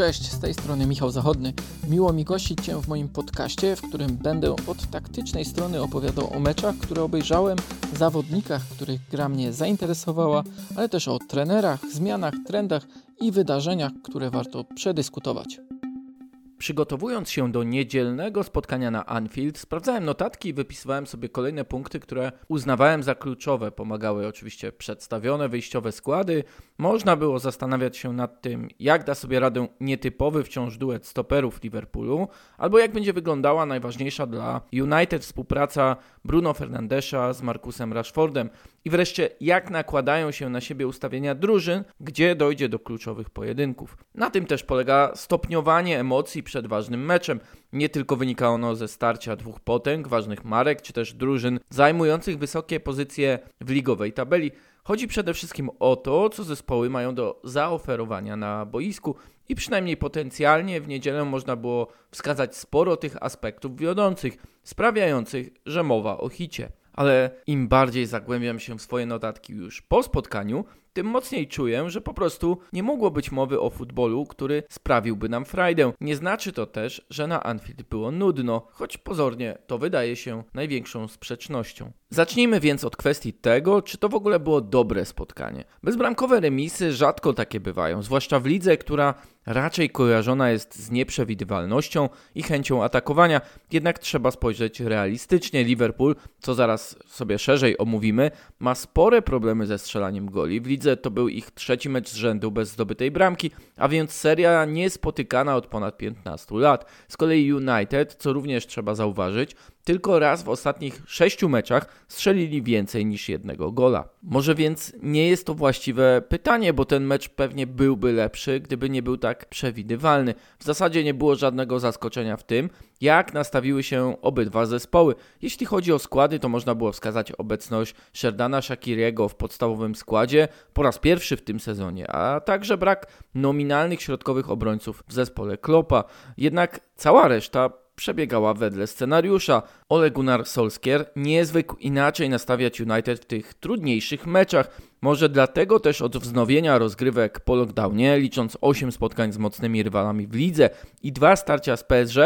Cześć, z tej strony Michał Zachodny. Miło mi gościć Cię w moim podcaście, w którym będę od taktycznej strony opowiadał o meczach, które obejrzałem, zawodnikach, których gra mnie zainteresowała, ale też o trenerach, zmianach, trendach i wydarzeniach, które warto przedyskutować. Przygotowując się do niedzielnego spotkania na Anfield, sprawdzałem notatki i wypisywałem sobie kolejne punkty, które uznawałem za kluczowe. Pomagały oczywiście przedstawione wyjściowe składy. Można było zastanawiać się nad tym, jak da sobie radę nietypowy wciąż duet stoperów Liverpoolu, albo jak będzie wyglądała najważniejsza dla United współpraca Bruno Fernandesza z Markusem Rashfordem. I wreszcie, jak nakładają się na siebie ustawienia drużyn, gdzie dojdzie do kluczowych pojedynków. Na tym też polega stopniowanie emocji przed ważnym meczem. Nie tylko wynika ono ze starcia dwóch potęg, ważnych marek, czy też drużyn zajmujących wysokie pozycje w ligowej tabeli. Chodzi przede wszystkim o to, co zespoły mają do zaoferowania na boisku i przynajmniej potencjalnie w niedzielę można było wskazać sporo tych aspektów wiodących, sprawiających, że mowa o hicie ale im bardziej zagłębiam się w swoje notatki już po spotkaniu, tym mocniej czuję, że po prostu nie mogło być mowy o futbolu, który sprawiłby nam frajdę. Nie znaczy to też, że na Anfield było nudno, choć pozornie to wydaje się największą sprzecznością. Zacznijmy więc od kwestii tego, czy to w ogóle było dobre spotkanie. Bezbramkowe remisy rzadko takie bywają, zwłaszcza w lidze, która raczej kojarzona jest z nieprzewidywalnością i chęcią atakowania, jednak trzeba spojrzeć realistycznie. Liverpool, co zaraz sobie szerzej omówimy, ma spore problemy ze strzelaniem goli. W lidze to był ich trzeci mecz z rzędu bez zdobytej bramki, a więc seria niespotykana od ponad 15 lat. Z kolei United, co również trzeba zauważyć, tylko raz w ostatnich sześciu meczach strzelili więcej niż jednego gola. Może więc nie jest to właściwe pytanie, bo ten mecz pewnie byłby lepszy, gdyby nie był tak przewidywalny. W zasadzie nie było żadnego zaskoczenia w tym, jak nastawiły się obydwa zespoły. Jeśli chodzi o składy, to można było wskazać obecność Sherdana Shakiriego w podstawowym składzie po raz pierwszy w tym sezonie, a także brak nominalnych środkowych obrońców w zespole Klopa. Jednak cała reszta przebiegała wedle scenariusza. Ole Gunnar Solskjaer nie zwykł inaczej nastawiać United w tych trudniejszych meczach. Może dlatego też od wznowienia rozgrywek po lockdownie, licząc 8 spotkań z mocnymi rywalami w lidze i dwa starcia z PSG,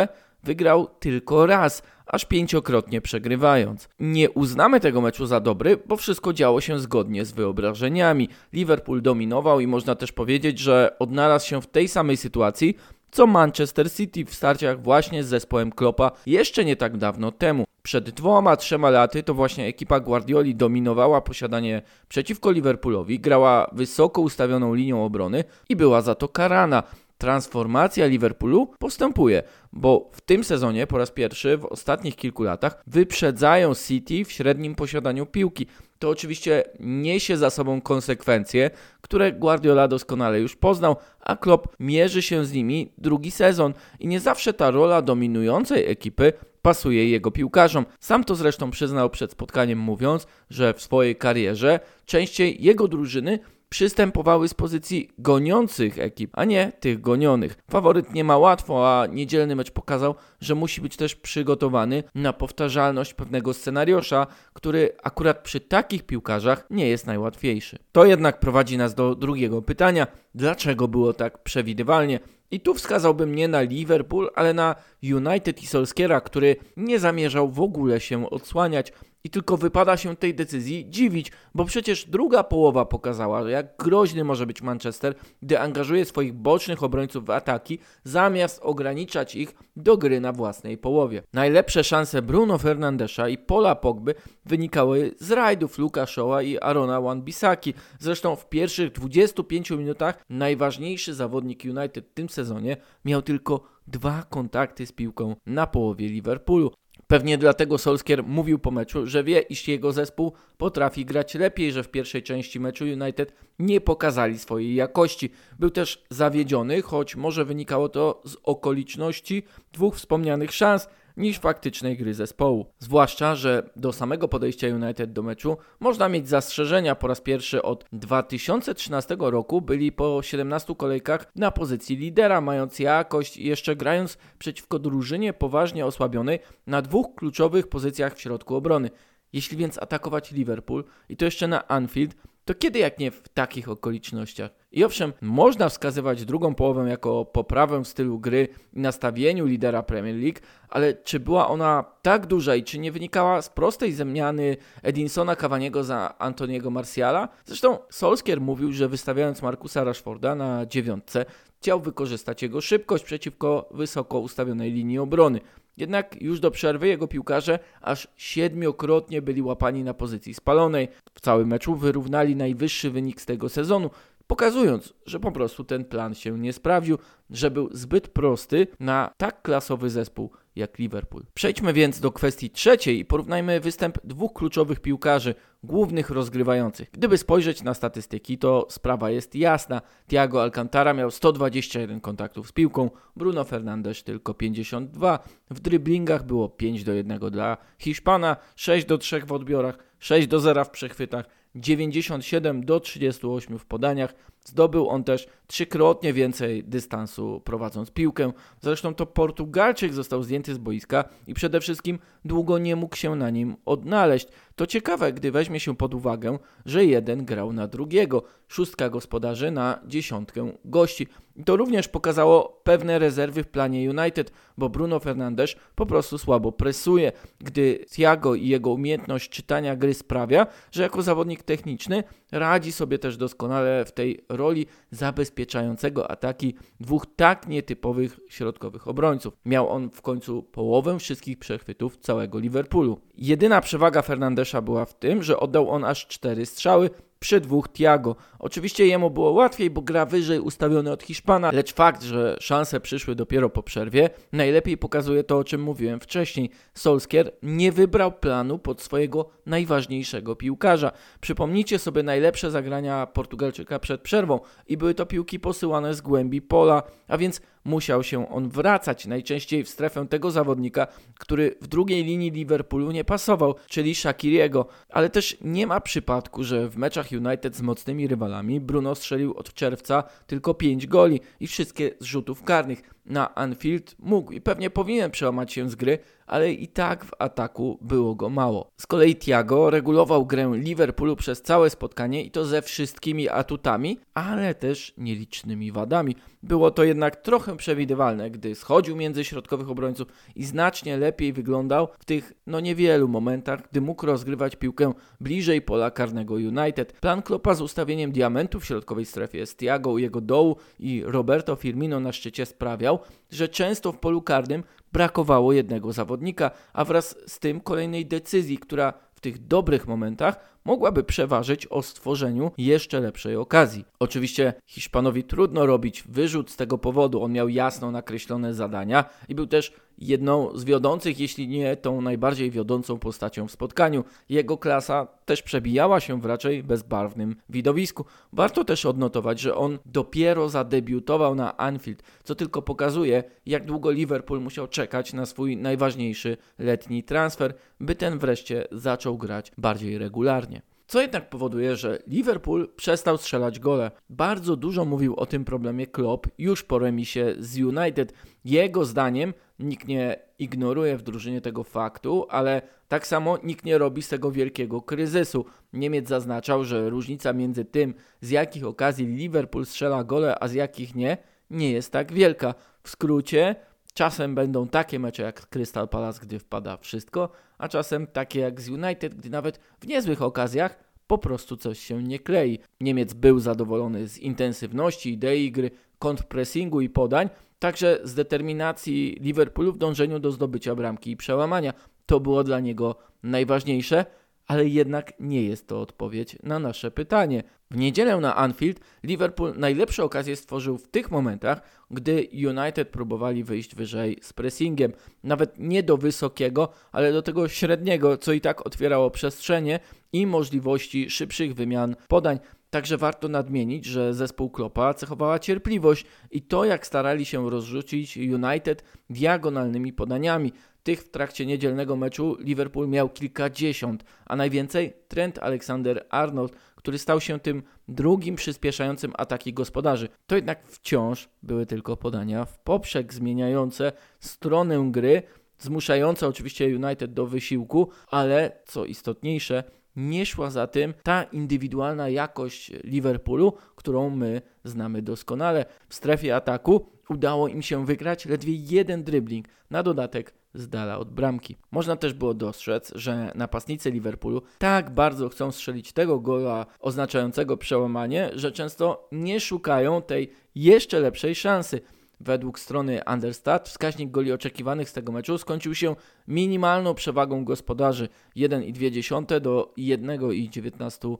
wygrał tylko raz, aż pięciokrotnie przegrywając. Nie uznamy tego meczu za dobry, bo wszystko działo się zgodnie z wyobrażeniami. Liverpool dominował i można też powiedzieć, że odnalazł się w tej samej sytuacji, co Manchester City w starciach właśnie z zespołem Kloppa jeszcze nie tak dawno temu. Przed dwoma, trzema laty to właśnie ekipa Guardioli dominowała posiadanie przeciwko Liverpoolowi, grała wysoko ustawioną linią obrony i była za to karana transformacja Liverpoolu postępuje, bo w tym sezonie po raz pierwszy w ostatnich kilku latach wyprzedzają City w średnim posiadaniu piłki. To oczywiście niesie za sobą konsekwencje, które Guardiola doskonale już poznał, a Klopp mierzy się z nimi drugi sezon i nie zawsze ta rola dominującej ekipy pasuje jego piłkarzom. Sam to zresztą przyznał przed spotkaniem mówiąc, że w swojej karierze częściej jego drużyny przystępowały z pozycji goniących ekip, a nie tych gonionych. Faworyt nie ma łatwo, a niedzielny mecz pokazał, że musi być też przygotowany na powtarzalność pewnego scenariusza, który akurat przy takich piłkarzach nie jest najłatwiejszy. To jednak prowadzi nas do drugiego pytania: dlaczego było tak przewidywalnie? I tu wskazałbym nie na Liverpool, ale na United i Solskiera, który nie zamierzał w ogóle się odsłaniać i tylko wypada się tej decyzji dziwić, bo przecież druga połowa pokazała, jak groźny może być Manchester, gdy angażuje swoich bocznych obrońców w ataki, zamiast ograniczać ich do gry na własnej połowie. Najlepsze szanse Bruno Fernandesza i Pola Pogby wynikały z rajdów Luka Shaw'a i Arona Wan-Bissaki. Zresztą w pierwszych 25 minutach najważniejszy zawodnik United w tym sezonie miał tylko dwa kontakty z piłką na połowie Liverpoolu. Pewnie dlatego Solskjaer mówił po meczu, że wie, iż jego zespół potrafi grać lepiej, że w pierwszej części meczu United nie pokazali swojej jakości. Był też zawiedziony, choć może wynikało to z okoliczności dwóch wspomnianych szans, niż faktycznej gry zespołu. Zwłaszcza, że do samego podejścia United do meczu można mieć zastrzeżenia. Po raz pierwszy od 2013 roku byli po 17 kolejkach na pozycji lidera, mając jakość i jeszcze grając przeciwko drużynie poważnie osłabionej na dwóch kluczowych pozycjach w środku obrony. Jeśli więc atakować Liverpool i to jeszcze na Anfield, to kiedy jak nie w takich okolicznościach? I owszem, można wskazywać drugą połowę jako poprawę w stylu gry i nastawieniu lidera Premier League, ale czy była ona tak duża i czy nie wynikała z prostej zamiany Edinsona Cavaniego za Antoniego Marciala? Zresztą Solskier mówił, że wystawiając Markusa Rashforda na dziewiątce, chciał wykorzystać jego szybkość przeciwko wysoko ustawionej linii obrony. Jednak już do przerwy jego piłkarze aż siedmiokrotnie byli łapani na pozycji spalonej. W całym meczu wyrównali najwyższy wynik z tego sezonu, pokazując, że po prostu ten plan się nie sprawdził, że był zbyt prosty na tak klasowy zespół jak Liverpool. Przejdźmy więc do kwestii trzeciej i porównajmy występ dwóch kluczowych piłkarzy, głównych rozgrywających. Gdyby spojrzeć na statystyki, to sprawa jest jasna. Thiago Alcantara miał 121 kontaktów z piłką, Bruno Fernandes tylko 52. W driblingach było 5 do 1 dla Hiszpana, 6 do 3 w odbiorach, 6 do 0 w przechwytach, 97 do 38 w podaniach. Zdobył on też trzykrotnie więcej dystansu prowadząc piłkę. Zresztą to Portugalczyk został zdjęty z boiska i przede wszystkim długo nie mógł się na nim odnaleźć. To ciekawe, gdy weźmie się pod uwagę, że jeden grał na drugiego, szóstka gospodarzy na dziesiątkę gości. I to również pokazało pewne rezerwy w planie United, bo Bruno Fernandes po prostu słabo presuje, gdy Thiago i jego umiejętność czytania gry sprawia, że jako zawodnik techniczny radzi sobie też doskonale w tej roli zabezpieczającego ataki dwóch tak nietypowych środkowych obrońców. Miał on w końcu połowę wszystkich przechwytów całego Liverpoolu. Jedyna przewaga Fernandesza była w tym, że oddał on aż cztery strzały, przy dwóch Tiago. Oczywiście jemu było łatwiej, bo gra wyżej ustawiony od Hiszpana, lecz fakt, że szanse przyszły dopiero po przerwie, najlepiej pokazuje to, o czym mówiłem wcześniej. Solskier nie wybrał planu pod swojego najważniejszego piłkarza. Przypomnijcie sobie najlepsze zagrania Portugalczyka przed przerwą i były to piłki posyłane z głębi pola, a więc musiał się on wracać najczęściej w strefę tego zawodnika, który w drugiej linii Liverpoolu nie pasował, czyli Shakiriego. Ale też nie ma przypadku, że w meczach United z mocnymi rywalami Bruno strzelił od czerwca tylko 5 goli i wszystkie z rzutów karnych na Anfield mógł i pewnie powinien przełamać się z gry, ale i tak w ataku było go mało. Z kolei Thiago regulował grę Liverpoolu przez całe spotkanie i to ze wszystkimi atutami, ale też nielicznymi wadami. Było to jednak trochę przewidywalne, gdy schodził między środkowych obrońców i znacznie lepiej wyglądał w tych no niewielu momentach, gdy mógł rozgrywać piłkę bliżej pola karnego United. Plan Klopa z ustawieniem diamentu w środkowej strefie z Thiago u jego dołu i Roberto Firmino na szczycie sprawiał, że często w polu karnym brakowało jednego zawodnika, a wraz z tym kolejnej decyzji, która w tych dobrych momentach mogłaby przeważyć o stworzeniu jeszcze lepszej okazji. Oczywiście Hiszpanowi trudno robić wyrzut z tego powodu, on miał jasno nakreślone zadania i był też jedną z wiodących, jeśli nie tą najbardziej wiodącą postacią w spotkaniu. Jego klasa też przebijała się w raczej bezbarwnym widowisku. Warto też odnotować, że on dopiero zadebiutował na Anfield, co tylko pokazuje, jak długo Liverpool musiał czekać na swój najważniejszy letni transfer, by ten wreszcie zaczął grać bardziej regularnie. Co jednak powoduje, że Liverpool przestał strzelać gole. Bardzo dużo mówił o tym problemie Klopp już po remisie z United. Jego zdaniem nikt nie ignoruje w drużynie tego faktu, ale tak samo nikt nie robi z tego wielkiego kryzysu. Niemiec zaznaczał, że różnica między tym, z jakich okazji Liverpool strzela gole, a z jakich nie, nie jest tak wielka. W skrócie, Czasem będą takie mecze jak Crystal Palace, gdy wpada wszystko, a czasem takie jak z United, gdy nawet w niezłych okazjach po prostu coś się nie klei. Niemiec był zadowolony z intensywności, idei gry, kontrpressingu i podań, także z determinacji Liverpoolu w dążeniu do zdobycia bramki i przełamania. To było dla niego najważniejsze, ale jednak nie jest to odpowiedź na nasze pytanie. W niedzielę na Anfield Liverpool najlepsze okazje stworzył w tych momentach, gdy United próbowali wyjść wyżej z pressingiem. Nawet nie do wysokiego, ale do tego średniego, co i tak otwierało przestrzenie i możliwości szybszych wymian podań. Także warto nadmienić, że zespół Klopa cechowała cierpliwość i to, jak starali się rozrzucić United diagonalnymi podaniami. Tych w trakcie niedzielnego meczu Liverpool miał kilkadziesiąt, a najwięcej Trent Alexander-Arnold, który stał się tym drugim przyspieszającym ataki gospodarzy. To jednak wciąż były tylko podania w poprzek zmieniające stronę gry, zmuszające oczywiście United do wysiłku, ale co istotniejsze, nie szła za tym ta indywidualna jakość Liverpoolu, którą my znamy doskonale. W strefie ataku udało im się wygrać ledwie jeden dribbling, na dodatek z dala od bramki. Można też było dostrzec, że napastnicy Liverpoolu tak bardzo chcą strzelić tego gola oznaczającego przełamanie, że często nie szukają tej jeszcze lepszej szansy. Według strony Understat wskaźnik goli oczekiwanych z tego meczu skończył się minimalną przewagą gospodarzy 1,2 do 1,19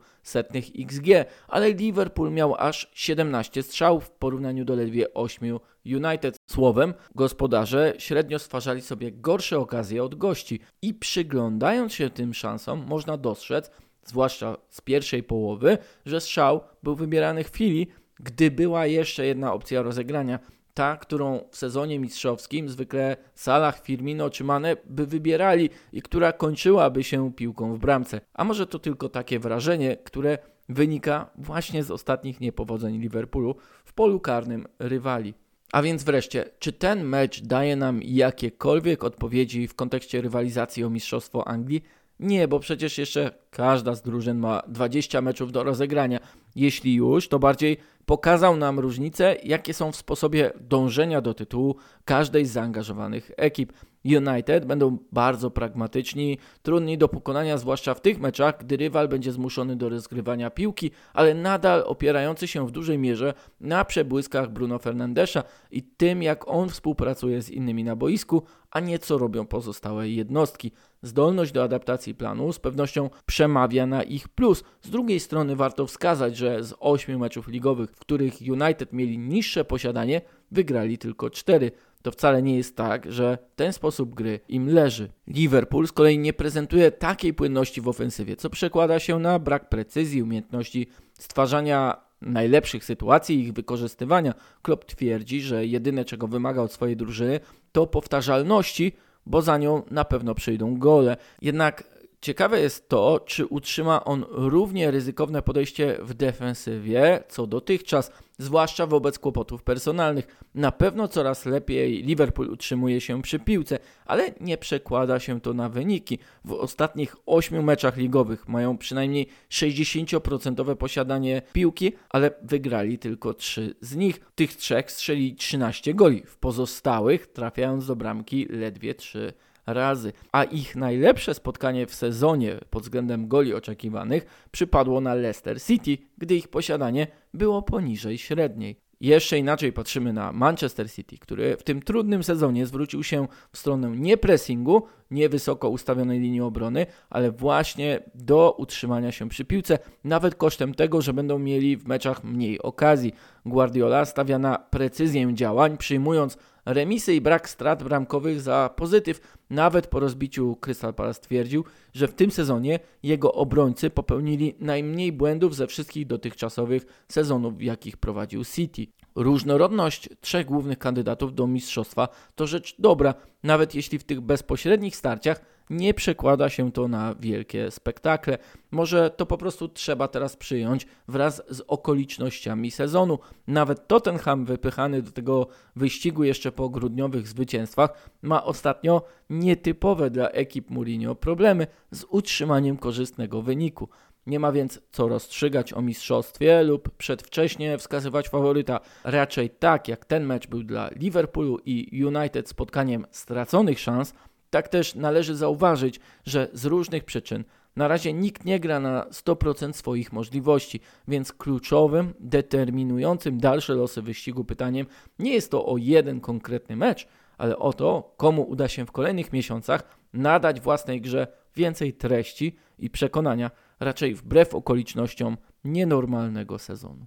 XG, ale Liverpool miał aż 17 strzałów w porównaniu do ledwie 8 United. Słowem, gospodarze średnio stwarzali sobie gorsze okazje od gości i przyglądając się tym szansom można dostrzec, zwłaszcza z pierwszej połowy, że strzał był wybierany w chwili, gdy była jeszcze jedna opcja rozegrania ta, którą w sezonie mistrzowskim zwykle Salah, Firmino czy Mane by wybierali i która kończyłaby się piłką w bramce. A może to tylko takie wrażenie, które wynika właśnie z ostatnich niepowodzeń Liverpoolu w polu karnym rywali. A więc wreszcie, czy ten mecz daje nam jakiekolwiek odpowiedzi w kontekście rywalizacji o Mistrzostwo Anglii? Nie, bo przecież jeszcze każda z drużyn ma 20 meczów do rozegrania. Jeśli już, to bardziej pokazał nam różnice, jakie są w sposobie dążenia do tytułu każdej z zaangażowanych ekip. United będą bardzo pragmatyczni, trudni do pokonania, zwłaszcza w tych meczach, gdy rywal będzie zmuszony do rozgrywania piłki, ale nadal opierający się w dużej mierze na przebłyskach Bruno Fernandesza i tym, jak on współpracuje z innymi na boisku, a nie co robią pozostałe jednostki. Zdolność do adaptacji planu z pewnością przemawia na ich plus. Z drugiej strony warto wskazać, że z 8 meczów ligowych, w których United mieli niższe posiadanie, wygrali tylko 4 to wcale nie jest tak, że ten sposób gry im leży. Liverpool z kolei nie prezentuje takiej płynności w ofensywie, co przekłada się na brak precyzji, umiejętności stwarzania najlepszych sytuacji i ich wykorzystywania. Klopp twierdzi, że jedyne czego wymaga od swojej drużyny to powtarzalności, bo za nią na pewno przyjdą gole. Jednak Ciekawe jest to, czy utrzyma on równie ryzykowne podejście w defensywie, co dotychczas, zwłaszcza wobec kłopotów personalnych. Na pewno coraz lepiej Liverpool utrzymuje się przy piłce, ale nie przekłada się to na wyniki. W ostatnich 8 meczach ligowych mają przynajmniej 60% posiadanie piłki, ale wygrali tylko 3 z nich. Tych trzech strzeli 13 goli, w pozostałych trafiając do bramki ledwie 3 razy, a ich najlepsze spotkanie w sezonie pod względem goli oczekiwanych przypadło na Leicester City, gdy ich posiadanie było poniżej średniej. Jeszcze inaczej patrzymy na Manchester City, który w tym trudnym sezonie zwrócił się w stronę nie pressingu, nie wysoko ustawionej linii obrony, ale właśnie do utrzymania się przy piłce, nawet kosztem tego, że będą mieli w meczach mniej okazji. Guardiola stawia na precyzję działań, przyjmując remisy i brak strat bramkowych za pozytyw. Nawet po rozbiciu Crystal Palace twierdził, że w tym sezonie jego obrońcy popełnili najmniej błędów ze wszystkich dotychczasowych sezonów, w jakich prowadził City. Różnorodność trzech głównych kandydatów do mistrzostwa to rzecz dobra, nawet jeśli w tych bezpośrednich starciach nie przekłada się to na wielkie spektakle. Może to po prostu trzeba teraz przyjąć wraz z okolicznościami sezonu. Nawet Tottenham wypychany do tego wyścigu jeszcze po grudniowych zwycięstwach ma ostatnio nietypowe dla ekip Mourinho problemy z utrzymaniem korzystnego wyniku. Nie ma więc co rozstrzygać o mistrzostwie lub przedwcześnie wskazywać faworyta. Raczej tak jak ten mecz był dla Liverpoolu i United spotkaniem straconych szans, tak też należy zauważyć, że z różnych przyczyn na razie nikt nie gra na 100% swoich możliwości, więc kluczowym, determinującym dalsze losy wyścigu pytaniem nie jest to o jeden konkretny mecz, ale o to, komu uda się w kolejnych miesiącach nadać własnej grze więcej treści i przekonania, raczej wbrew okolicznościom nienormalnego sezonu.